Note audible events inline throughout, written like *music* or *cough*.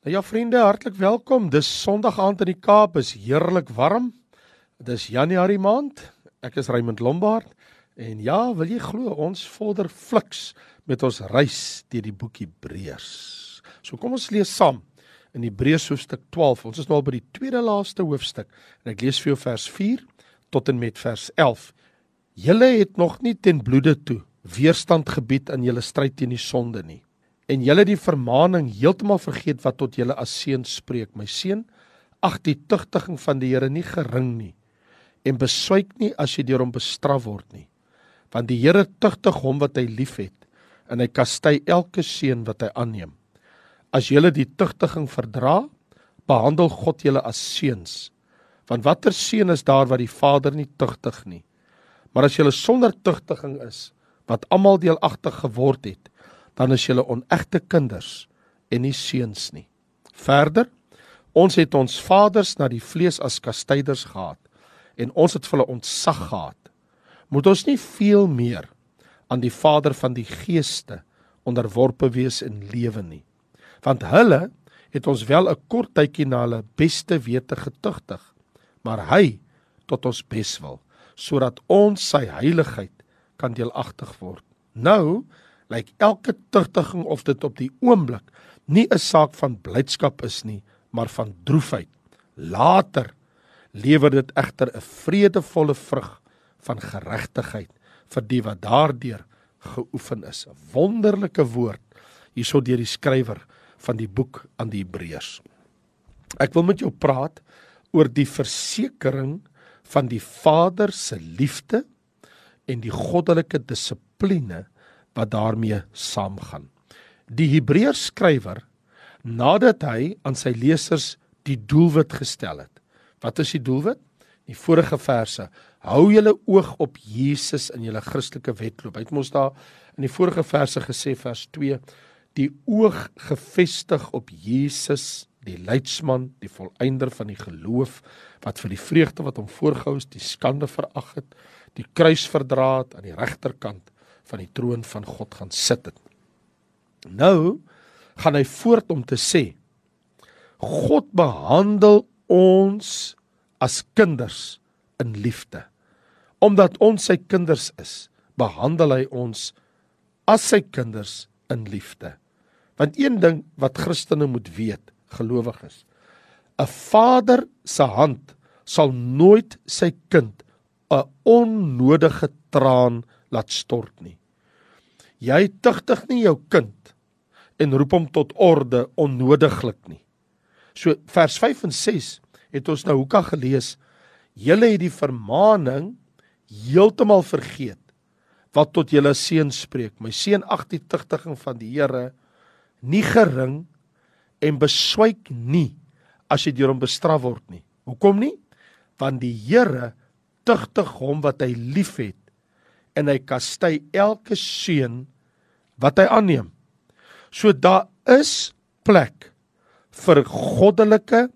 Nou ja vriende, hartlik welkom. Dis Sondag aand in die Kaap, is heerlik warm. Dis Januarie maand. Ek is Raymond Lombard en ja, wil jy glo ons vorder fliks met ons reis deur die boek Hebreërs. So kom ons lees saam in Hebreërs hoofstuk 12. Ons is nou al by die tweede laaste hoofstuk en ek lees vir jou vers 4 tot en met vers 11. Julle het nog nie ten bloede toe weerstand gebied in julle stryd teen die sonde nie en julle die vermaaning heeltemal vergeet wat tot julle as seun spreek. My seun, ag die tugtiging van die Here nie gering nie en beswyk nie as jy deur hom bestraf word nie. Want die Here tugtig hom wat hy liefhet en hy kastei elke seun wat hy aanneem. As julle die tugtiging verdra, behandel God julle as seuns. Want watter seun is daar wat die Vader nie tugtig nie? Maar as julle sonder tugtiging is, wat almal deelagtig geword het, dan is julle onegte kinders en nie seuns nie. Verder, ons het ons vaders na die vlees as kastyders gehad en ons het vir hulle ontsag gehad. Moet ons nie veel meer aan die Vader van die geeste onderworpe wees in lewe nie. Want hulle het ons wel 'n kort tydjie na hulle beste wete getugtig, maar hy tot ons beswil sodat ons sy heiligheid kan deelagtig word. Nou lyk elke tugtiging of dit op die oomblik nie 'n saak van blydskap is nie, maar van droefheid. Later lewer dit egter 'n vredevolle vrug van geregtigheid vir die wat daardeur geoefen is. 'n Wonderlike woord hierso deur die skrywer van die boek aan die Hebreërs. Ek wil met jou praat oor die versekering van die Vader se liefde en die goddelike dissipline wat daarmee saamgaan. Die Hebreërs skrywer nadat hy aan sy lesers die doelwit gestel het. Wat is die doelwit? Die vorige verse: Hou julle oog op Jesus in julle Christelike wedloop. Hy het mos daar in die vorige verse gesê vers 2: Die oog gefestig op Jesus, die leidsman, die volëinder van die geloof wat vir die vreugde wat hom voorgehou is, die skande verag het, die kruis verdra het aan die regterkant van die troon van God gaan sit het. Nou gaan hy voort om te sê God behandel ons as kinders in liefde. Omdat ons sy kinders is, behandel hy ons as sy kinders in liefde. Want een ding wat Christene moet weet, gelowiges, 'n vader se hand sal nooit sy kind 'n onnodige traan laat stort nie. Jy tugtig nie jou kind en roep hom tot orde onnodiglik nie. So vers 5 en 6 het ons nou hoeka gelees. Julle het die vermaaning heeltemal vergeet wat tot julle seun spreek. My seun ag die tugtiging van die Here nie gering en beswyk nie as jy deur hom bestraf word nie. Hoekom nie? Want die Here tugtig hom wat hy liefhet en hy kastei elke seun wat hy aanneem. So daar is plek vir goddelike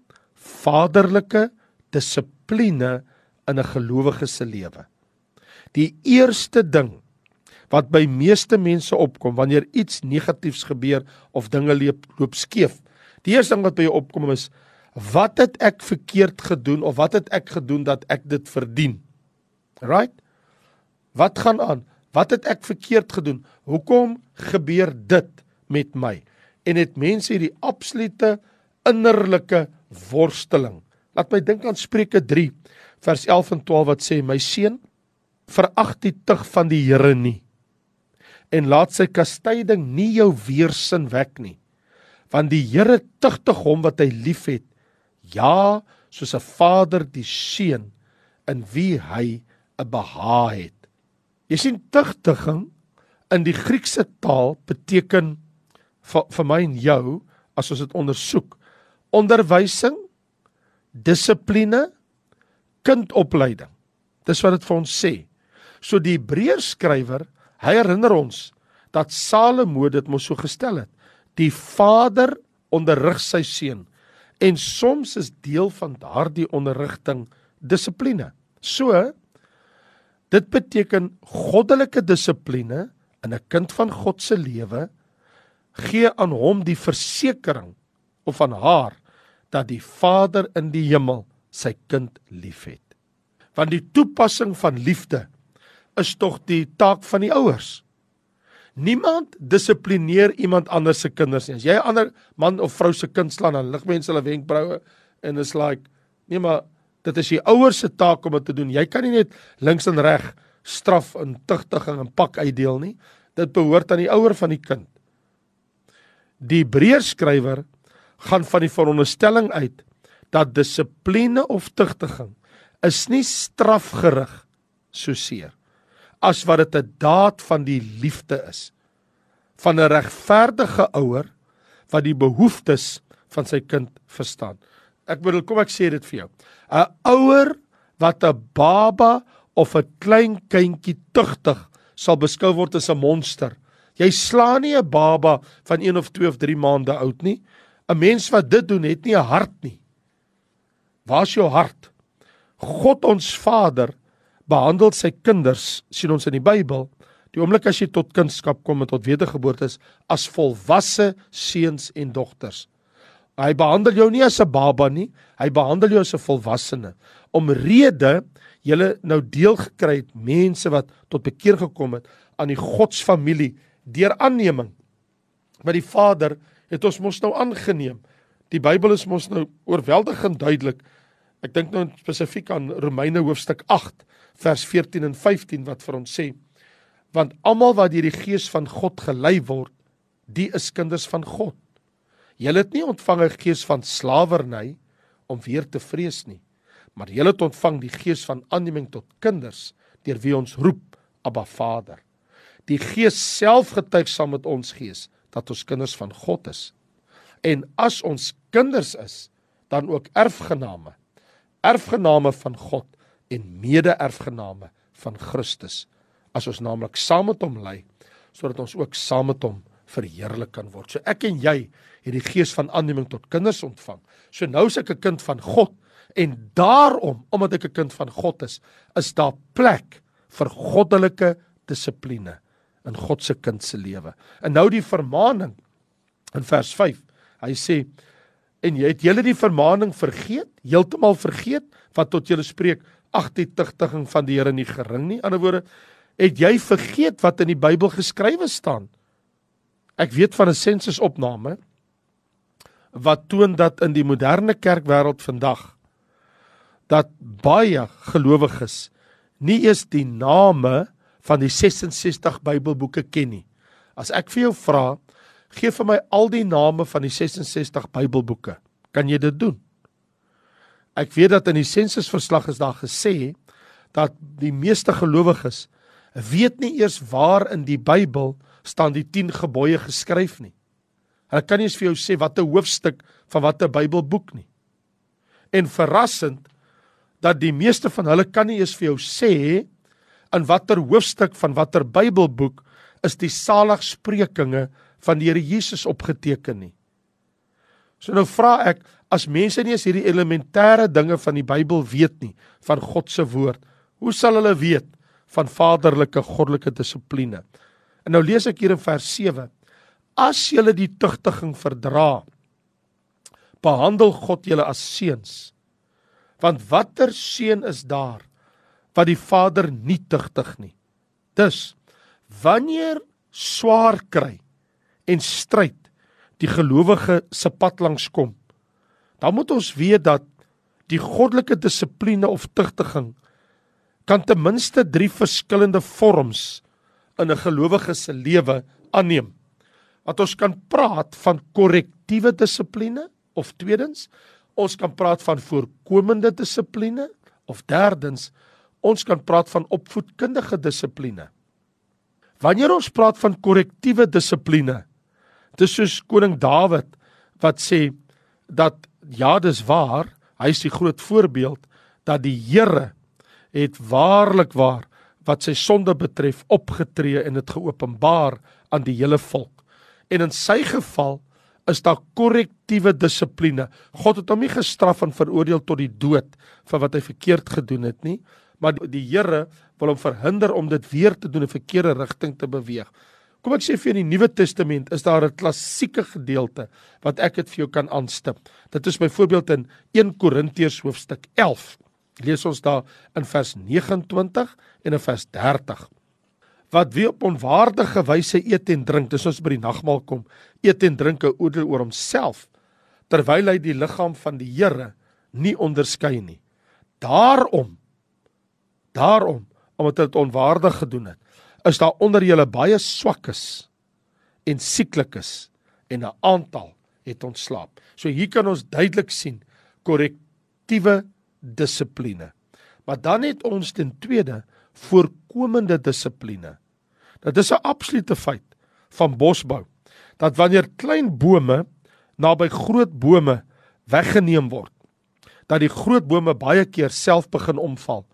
vaderlike dissipline in 'n gelowige se lewe. Die eerste ding wat by meeste mense opkom wanneer iets negatiefs gebeur of dinge loop, loop skeef. Die eerste ding wat by jou opkom is wat het ek verkeerd gedoen of wat het ek gedoen dat ek dit verdien? Right? Wat gaan aan? Wat het ek verkeerd gedoen? Hoekom gebeur dit met my? En het mense hierdie absolute innerlike worsteling. Laat my dink aan Spreuke 3 vers 11 en 12 wat sê: "My seun, verag die tug van die Here nie en laat sy kastyding nie jou weersin wek nie, want die Here tugtig hom wat hy liefhet, ja, soos 'n vader die seun in wie hy 'n behaag het." Jy sien tugtiging in die Griekse taal beteken vir, vir my en jou as ons dit ondersoek onderwysing, dissipline, kindopleiding. Dis wat dit vir ons sê. So die Hebreërs skrywer, hy herinner ons dat Salomo dit mos so gestel het. Die vader onderrig sy seun en soms is deel van daardie onderrigting dissipline. So Dit beteken goddelike dissipline in 'n kind van God se lewe gee aan hom die versekering of van haar dat die Vader in die hemel sy kind liefhet. Want die toepassing van liefde is tog die taak van die ouers. Niemand dissiplineer iemand anders se kinders nie. As jy 'n ander man of vrou se kind slaan, dan lig mense hulle wenkbroue en is like, nee maar dit is die ouers se taak om dit te doen. Jy kan nie net links en reg straf en tugtiging en pak uitdeel nie. Dit behoort aan die ouer van die kind. Die Hebreërskrywer gaan van die veronderstelling uit dat dissipline of tugtiging is nie strafgerig so seer as wat dit 'n daad van die liefde is van 'n regverdige ouer wat die behoeftes van sy kind verstaan. Ek bedoel kom ek sê dit vir jou. 'n Ouer wat 'n baba of 'n klein kindjie tugtig sal beskou word as 'n monster. Jy slaan nie 'n baba van 1 of 2 of 3 maande oud nie. 'n Mens wat dit doen, het nie 'n hart nie. Waar's jou hart? God ons Vader behandel sy kinders, sien ons in die Bybel, die oomblik as jy tot kindskap kom en tot wedergeboorte is, as volwasse seuns en dogters. Hy behandel jou nie as 'n baba nie, hy behandel jou as 'n volwassene. Omrede julle nou deel gekry het mense wat tot bekeer gekom het aan die godsfamilie deur aanneming. Maar die Vader het ons mos nou aangeneem. Die Bybel is mos nou oorweldigend duidelik. Ek dink nou spesifiek aan Romeine hoofstuk 8 vers 14 en 15 wat vir ons sê want almal wat deur die gees van God gelei word, die is kinders van God. Julle het nie ontvang 'n gees van slawerny om weer te vrees nie maar jy het ontvang die gees van aanneming tot kinders deur wie ons roep Abba Vader. Die Gees self getuig saam met ons gees dat ons kinders van God is. En as ons kinders is, dan ook erfgename. Erfgename van God en mede-erfgename van Christus. As ons naamlik saam met hom lê, sodat ons ook saam met hom verheerlik kan word. So ek en jy het die gees van aanneming tot kinders ontvang. So nou is ek 'n kind van God En daarom, omdat ek 'n kind van God is, is daar plek vir goddelike dissipline in God se kind se lewe. En nou die vermaaning in vers 5. Hy sê en jy het julle die vermaaning vergeet, heeltemal vergeet wat tot julle spreek, ag die tugtiging van die Here nie gering nie. In ander woorde, het jy vergeet wat in die Bybel geskrywe staan? Ek weet van 'n sensusopname wat toon dat in die moderne kerkwêreld vandag dat baie gelowiges nie eens die name van die 66 Bybelboeke ken nie. As ek vir jou vra, gee vir my al die name van die 66 Bybelboeke. Kan jy dit doen? Ek weet dat in die sensusverslag is daar gesê dat die meeste gelowiges weet nie eers waar in die Bybel staan die 10 gebooie geskryf nie. Hulle kan nie eens vir jou sê watter hoofstuk van watter Bybelboek nie. En verrassend dat die meeste van hulle kan nie eens vir jou sê in watter hoofstuk van watter Bybelboek is die saligsprekinge van die Here Jesus opgeteken nie. So nou vra ek, as mense nie eens hierdie elementêre dinge van die Bybel weet nie, van God se woord, hoe sal hulle weet van vaderlike goddelike dissipline? En nou lees ek hier in vers 7: As julle die tugtiging verdra, behandel God julle as seuns. Want watter seun is daar wat die Vader nie tugtig nie? Dus wanneer swaar kry en stryd die gelowige se pad langs kom, dan moet ons weet dat die goddelike dissipline of tugtiging kan ten minste drie verskillende vorms in 'n gelowige se lewe aanneem. Wat ons kan praat van korrektiewe dissipline of tweedens ons kan praat van voorkomende dissipline of derdens ons kan praat van opvoedkundige dissipline. Wanneer ons praat van korrektiewe dissipline, dis soos koning Dawid wat sê dat ja, dis waar, hy is die groot voorbeeld dat die Here het waarlik waar wat sy sonde betref opgetree en dit geopenbaar aan die hele volk. En in sy geval is daar korrektiewe dissipline. God het hom nie gestraf en veroordeel tot die dood vir wat hy verkeerd gedoen het nie, maar die Here wil hom verhinder om dit weer te doen in 'n verkeerde rigting te beweeg. Kom ek sê vir in die Nuwe Testament is daar 'n klassieke gedeelte wat ek dit vir jou kan aanstip. Dit is byvoorbeeld in 1 Korintiërs hoofstuk 11. Lees ons daar in vers 29 en in vers 30. Wat wie op onwaardige wyse eet en drink, dis ons by die nagmaal kom, eet en drink 'n oordeel oor homself terwyl hy die liggaam van die Here nie onderskei nie. Daarom daarom omdat hy dit onwaardig gedoen het is daar onder julle baie swakkes en sieklikes en 'n aantal het ontslaap. So hier kan ons duidelik sien korrektiewe dissipline. Maar dan het ons ten tweede voorkomende dissipline. Dit is 'n absolute feit van bosbou dat wanneer klein bome naby groot bome weggeneem word, dat die groot bome baie keer self begin omval.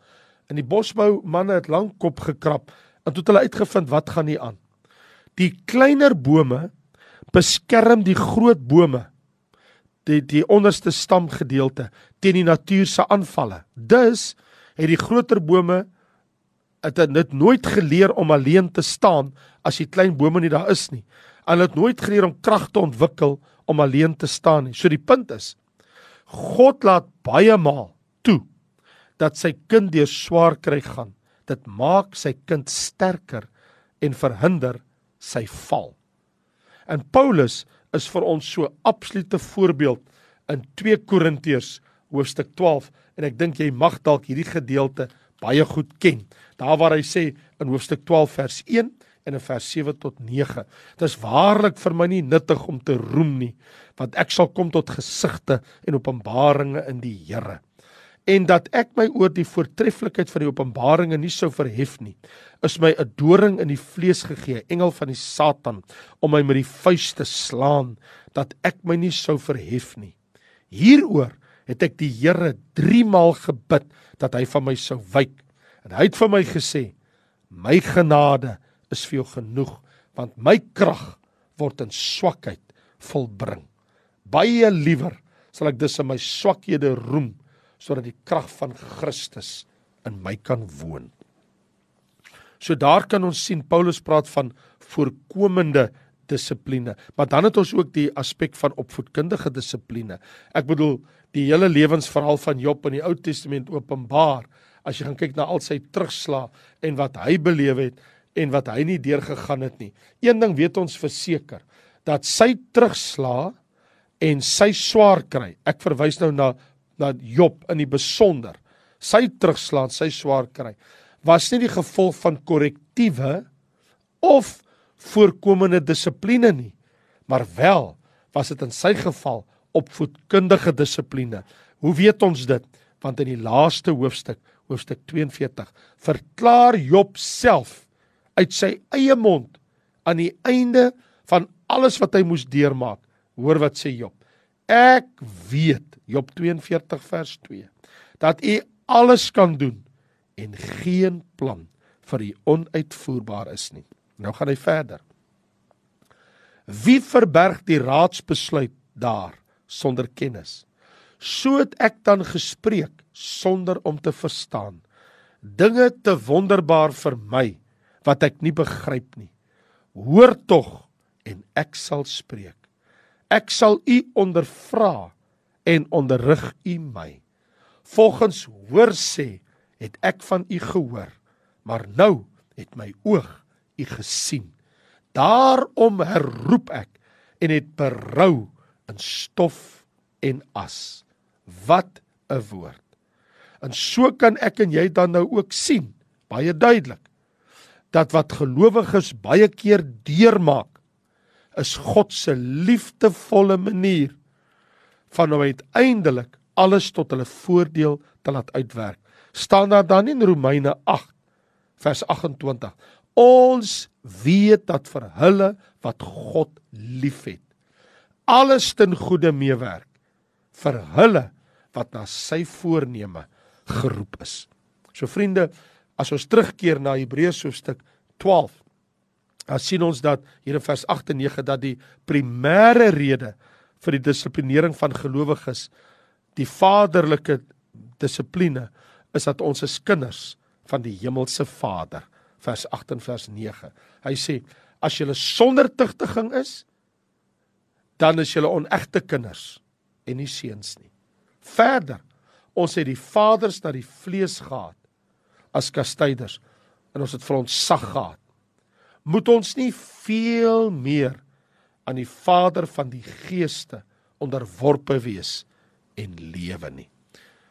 In die bosbou manne het lank kop gekrap En toe het hulle uitgevind wat gaan nie aan. Die kleiner bome beskerm die groot bome die die onderste stamgedeelte teen die natuur se aanvalle. Dus het die groter bome het dit nooit geleer om alleen te staan as die klein bome nie daar is nie. Hulle het nooit geleer om krag te ontwikkel om alleen te staan nie. So die punt is God laat baie maal toe dat sy kind deur swaar kry gaan dit maak sy kind sterker en verhinder sy val. En Paulus is vir ons so absolute voorbeeld in 2 Korintiërs hoofstuk 12 en ek dink jy mag dalk hierdie gedeelte baie goed ken. Daar waar hy sê in hoofstuk 12 vers 1 en in vers 7 tot 9. Dit is waarlik vir my nie nuttig om te roem nie, want ek sal kom tot gesigte en openbaringe in die Here en dat ek my oor die voortreffelikheid van die openbaringe nie sou verhef nie is my 'n doring in die vlees gegee engel van die satan om my met die vuis te slaan dat ek my nie sou verhef nie. Hieroor het ek die Here 3 maal gebid dat hy van my sou wyk. En hy het vir my gesê my genade is vir jou genoeg want my krag word in swakheid volbring. Baie liewer sal ek dus in my swakhede roem sodat die krag van Christus in my kan woon. So daar kan ons sien Paulus praat van voorkomende dissipline, maar dan het ons ook die aspek van opvoedkundige dissipline. Ek bedoel die hele lewensverhaal van Job in die Ou Testament openbaar as jy gaan kyk na al sy terugslag en wat hy beleef het en wat hy nie deurgegaan het nie. Een ding weet ons verseker dat sy terugslag en sy swaar kry. Ek verwys nou na na Job in die besonder sy terugslaan, sy swaar kry, was nie die gevolg van korrektiewe of voorkomende dissipline nie, maar wel was dit in sy geval opvoedkundige dissipline. Hoe weet ons dit? Want in die laaste hoofstuk, hoofstuk 42, verklaar Job self uit sy eie mond aan die einde van alles wat hy moes deurmaak. Hoor wat sê Job? Ek weet Job 42 vers 2 dat u alles kan doen en geen plan vir u onuitvoerbaar is nie. Nou gaan hy verder. Wie verberg die raadsbesluit daar sonder kennis? So het ek dan gespreek sonder om te verstaan. Dinge te wonderbaar vir my wat ek nie begryp nie. Hoor tog en ek sal spreek. Ek sal u ondervra en onderrig u my. Volgens hoor sê het ek van u gehoor, maar nou het my oog u gesien. Daarom herroep ek en het berou in stof en as. Wat 'n woord. En so kan ek en jy dan nou ook sien, baie duidelik, dat wat gelowiges baie keer deurmaak is God se liefdevolle manier van om uiteindelik alles tot hulle voordeel te laat uitwerk. Staan daar dan in Romeine 8 vers 28. Ons weet dat vir hulle wat God liefhet, alles ten goeie meewerk vir hulle wat na sy voorneme geroep is. So vriende, as ons terugkeer na Hebreërs hoofstuk 12 dan sien ons dat hier in vers 8 en 9 dat die primêre rede vir die dissiplinering van gelowiges die vaderlike dissipline is dat ons is kinders van die hemelse Vader vers 8 en vers 9 hy sê As julle sonder tugtiging is, dan is julle onegte kinders en nie seuns nie. Verder, ons het die vaders na die vlees gehad as kastyders en ons het vir ons sag gehad. Moet ons nie veel meer aan die Vader van die geeste onderworpe wees en lewe nie.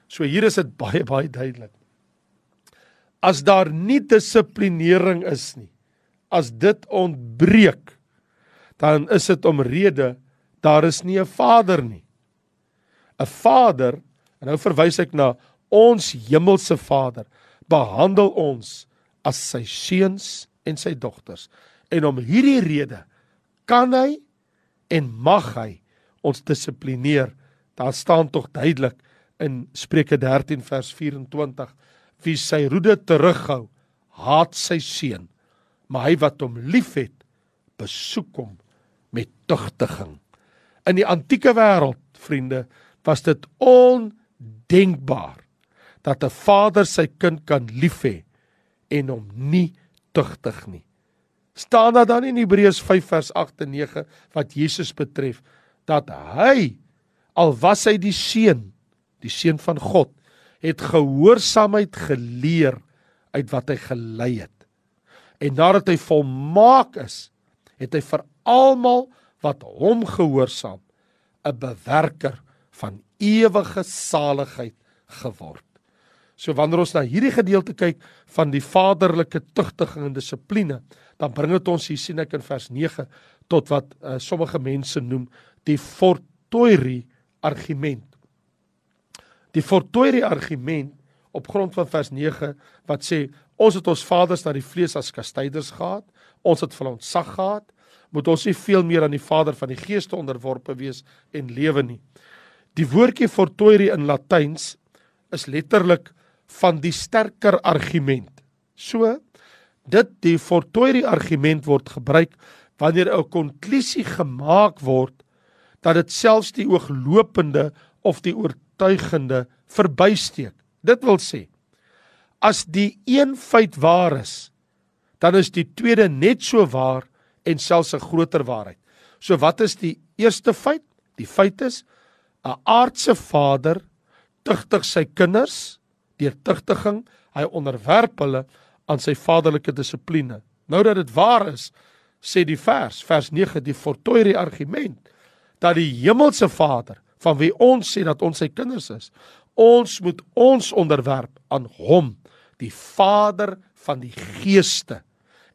So hier is dit *laughs* baie baie duidelik. As daar nie dissiplinering is nie, as dit ontbreek, dan is dit omrede daar is nie 'n Vader nie. 'n Vader, en nou verwys ek na ons hemelse Vader, behandel ons as sy seuns en sy dogters. En om hierdie rede kan hy en mag hy ons dissiplineer. Daar staan tog duidelik in Spreuke 13 vers 24: Wie sy roede terughou, haat sy seun, maar hy wat hom liefhet, besoek hom met tugtiging. In die antieke wêreld, vriende, was dit ondenkbaar dat 'n vader sy kind kan lief hê en hom nie tugtig nie. Staan daar dan in Hebreërs 5 vers 8 en 9 wat Jesus betref dat hy al was hy die seun, die seun van God, het gehoorsaamheid geleer uit wat hy gelei het. En nadat hy volmaak is, het hy vir almal wat hom gehoorsaam 'n bewerker van ewige saligheid geword. So wanneer ons na hierdie gedeelte kyk van die vaderlike tugtiging en dissipline, dan bring dit ons hier sien ek in vers 9 tot wat uh, sommige mense noem die fortoiri argument. Die fortoiri argument op grond van vers 9 wat sê ons het ons vaders na die vlees as kastyders gehad, ons het vir ons sag gehad, moet ons nie veel meer aan die Vader van die Geeste onderworpe wees en lewe nie. Die woordjie fortoiri in Latyns is letterlik van die sterker argument. So dit die fortoiri argument word gebruik wanneer 'n konklusie gemaak word dat dit selfs die ooglopende of die oortuigende verbysteek. Dit wil sê as die een feit waar is, dan is die tweede net so waar en selfs 'n groter waarheid. So wat is die eerste feit? Die feit is 'n aardse vader tugtig sy kinders deur tugtiging, hy onderwerp hulle aan sy vaderlike dissipline. Nou dat dit waar is, sê die vers, vers 9, die fortoiri argument dat die hemelse Vader van wie ons sê dat ons sy kinders is, ons moet ons onderwerp aan hom, die Vader van die geeste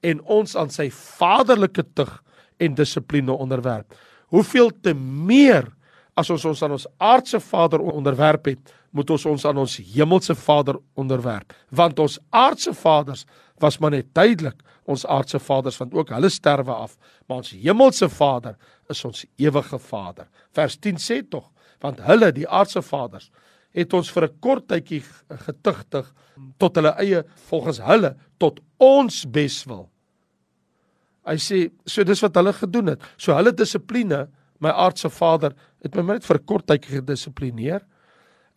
en ons aan sy vaderlike tug en dissipline onderwerp. Hoeveel te meer as ons ons aan ons aardse Vader onderwerp het, moet ons ons aan ons hemelse Vader onderwerp, want ons aardse vaders was maar net tydelik ons aardse vaders want ook hulle sterwe af, maar ons hemelse Vader is ons ewige Vader. Vers 10 sê tog, want hulle die aardse vaders het ons vir 'n kort tydjie getugtig tot hulle eie volgens hulle tot ons beswil Hy sê so dis wat hulle gedoen het. So hulle dissipline, my aardse vader het my net vir 'n kort tydjie gedissiplineer.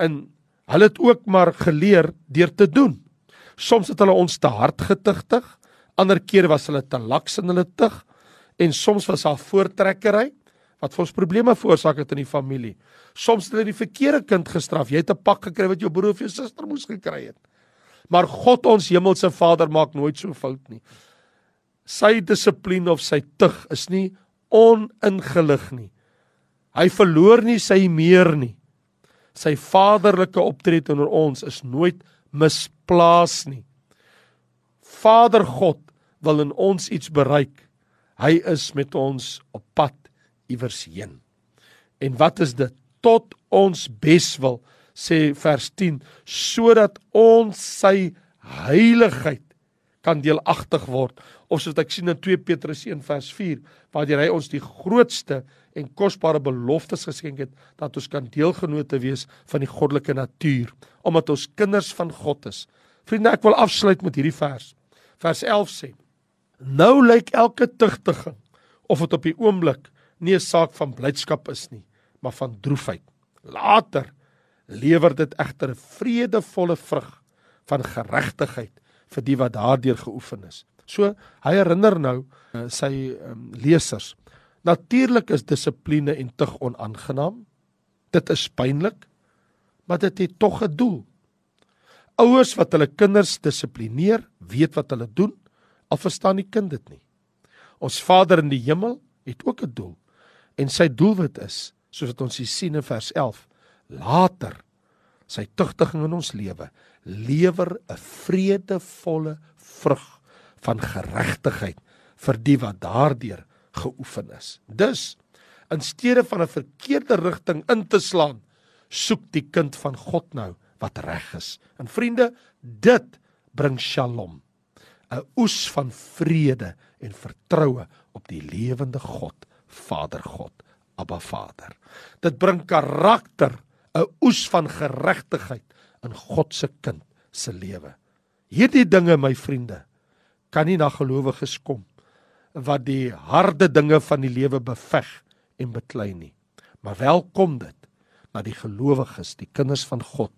En hulle het ook maar geleer deur te doen. Soms het hulle ons te hard getugtig, ander kere was hulle te laks in hulle tug en soms was daar voortrekkery wat vir ons probleme veroorsaak het in die familie. Soms het hulle die verkeerde kind gestraf. Jy het 'n pak gekry wat jou broer of jou suster moes gekry het. Maar God ons hemelse Vader maak nooit so fout nie sy dissipline of sy tug is nie oningelig nie. Hy verloor nie sy meer nie. Sy vaderlike optrede teenoor ons is nooit misplaas nie. Vader God wil in ons iets bereik. Hy is met ons op pad iewers heen. En wat is dit? Tot ons beswil sê vers 10 sodat ons sy heiligheid kan deelagtig word of soos ek sien in 2 Petrus 1 vers 4 waar hy ons die grootste en kosbare beloftes geskenk het dat ons kan deelgenote wees van die goddelike natuur omdat ons kinders van God is. Vriende, ek wil afsluit met hierdie vers. Vers 11 sê: Nou lyk elke tugtiging of dit op die oomblik nie 'n saak van blydskap is nie, maar van droefheid. Later lewer dit egter 'n vredevolle vrug van geregtigheid vir die wat daardeur geoefen is. So hy herinner nou uh, sy um, lesers. Natuurlik is dissipline en tug onaangenaam. Dit is pynlik, maar dit het tog 'n doel. Ouers wat hulle kinders dissiplineer, weet wat hulle doen, al verstaan die kind dit nie. Ons Vader in die hemel het ook 'n doel en sy doelwit is, soos wat ons sien in vers 11, later sy tugtiging in ons lewe lewer 'n vredevolle vrug van geregtigheid vir die wat daardeur geoefen is. Dus in steede van 'n verkeerde rigting in te slaan, soek die kind van God nou wat reg is. En vriende, dit bring Shalom, 'n oes van vrede en vertroue op die lewende God, Vader God, Abba Vader. Dit bring karakter, 'n oes van geregtigheid in God se kind se lewe. Hierdie dinge, my vriende, kan nie na gelowiges kom wat die harde dinge van die lewe beveg en beklei nie. Maar welkom dit na die gelowiges, die kinders van God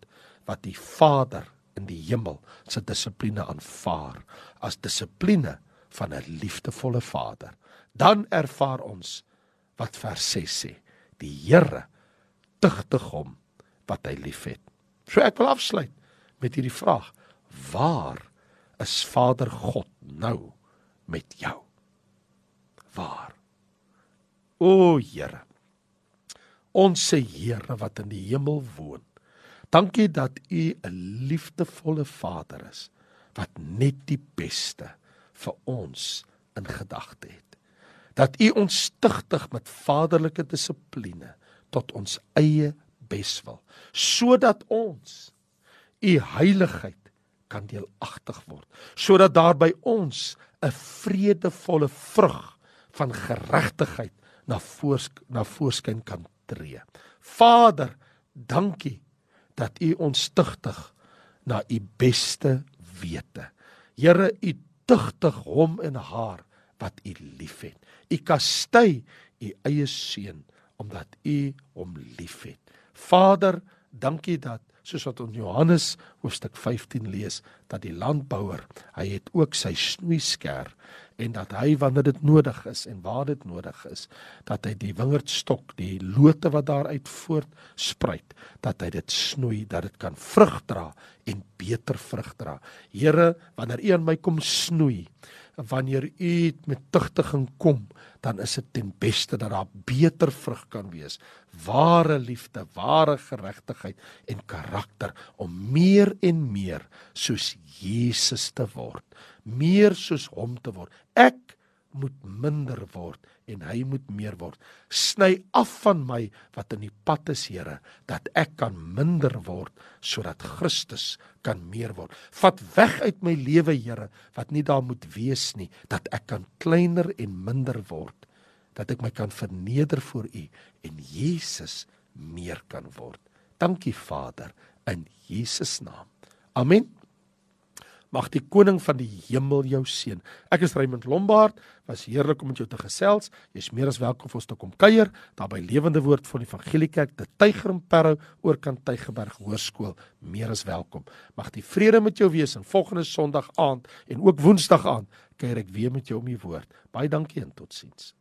wat die Vader in die hemel se dissipline aanvaar as dissipline van 'n liefdevolle Vader. Dan ervaar ons wat vers 6 sê. Die Here tugtig hom wat hy liefhet. So ek wil afsluit met hierdie vraag: Waar is Vader God nou met jou? Waar. O Here. Ons se Here wat in die hemel woon. Dankie dat U 'n liefdevolle Vader is wat net die beste vir ons in gedagte het. Dat U ons stigtig met vaderlike dissipline tot ons eie beswil, sodat ons U heiligheid kan deelagtig word, sodat daar by ons 'n vredevolle vrug van geregtigheid na voor na voorskyn kan tree. Vader, dankie dat U ons tugtig na U beste wete. Here, U tugtig hom en haar wat U liefhet. U kastei U eie seun omdat U hom liefhet. Vader, dankie dat soos wat ons Johannes hoofstuk 15 lees dat die landbouer hy het ook sy snoeisker en dat hy wanneer dit nodig is en waar dit nodig is dat hy die wingerdstok die lote wat daaruit voortspruit dat hy dit snoei dat dit kan vrug dra en beter vrug dra Here wanneer u aan my kom snoei wanneer u met tugtiging kom dan is dit ten beste dat daar beter vrug kan wees ware liefde ware geregtigheid en karakter om meer en meer soos Jesus te word meer soos hom te word. Ek moet minder word en hy moet meer word. Sny af van my wat in die pad is, Here, dat ek kan minder word sodat Christus kan meer word. Vat weg uit my lewe, Here, wat nie daar moet wees nie, dat ek kan kleiner en minder word, dat ek my kan verneder voor U en Jesus meer kan word. Dankie Vader in Jesus naam. Amen. Mag die koning van die hemel jou seën. Ek is Raymond Lombard. Was heerlik om met jou te gesels. Jy's meer as welkom vir ons te kom kuier daar by Lewende Woord van die Evangeliekerk, die Tygerberg oorkant Tygerberg Hoërskool. Meer as welkom. Mag die vrede met jou wees en volgende Sondag aand en ook Woensdag aand kuier ek weer met jou om die woord. Baie dankie en totsiens.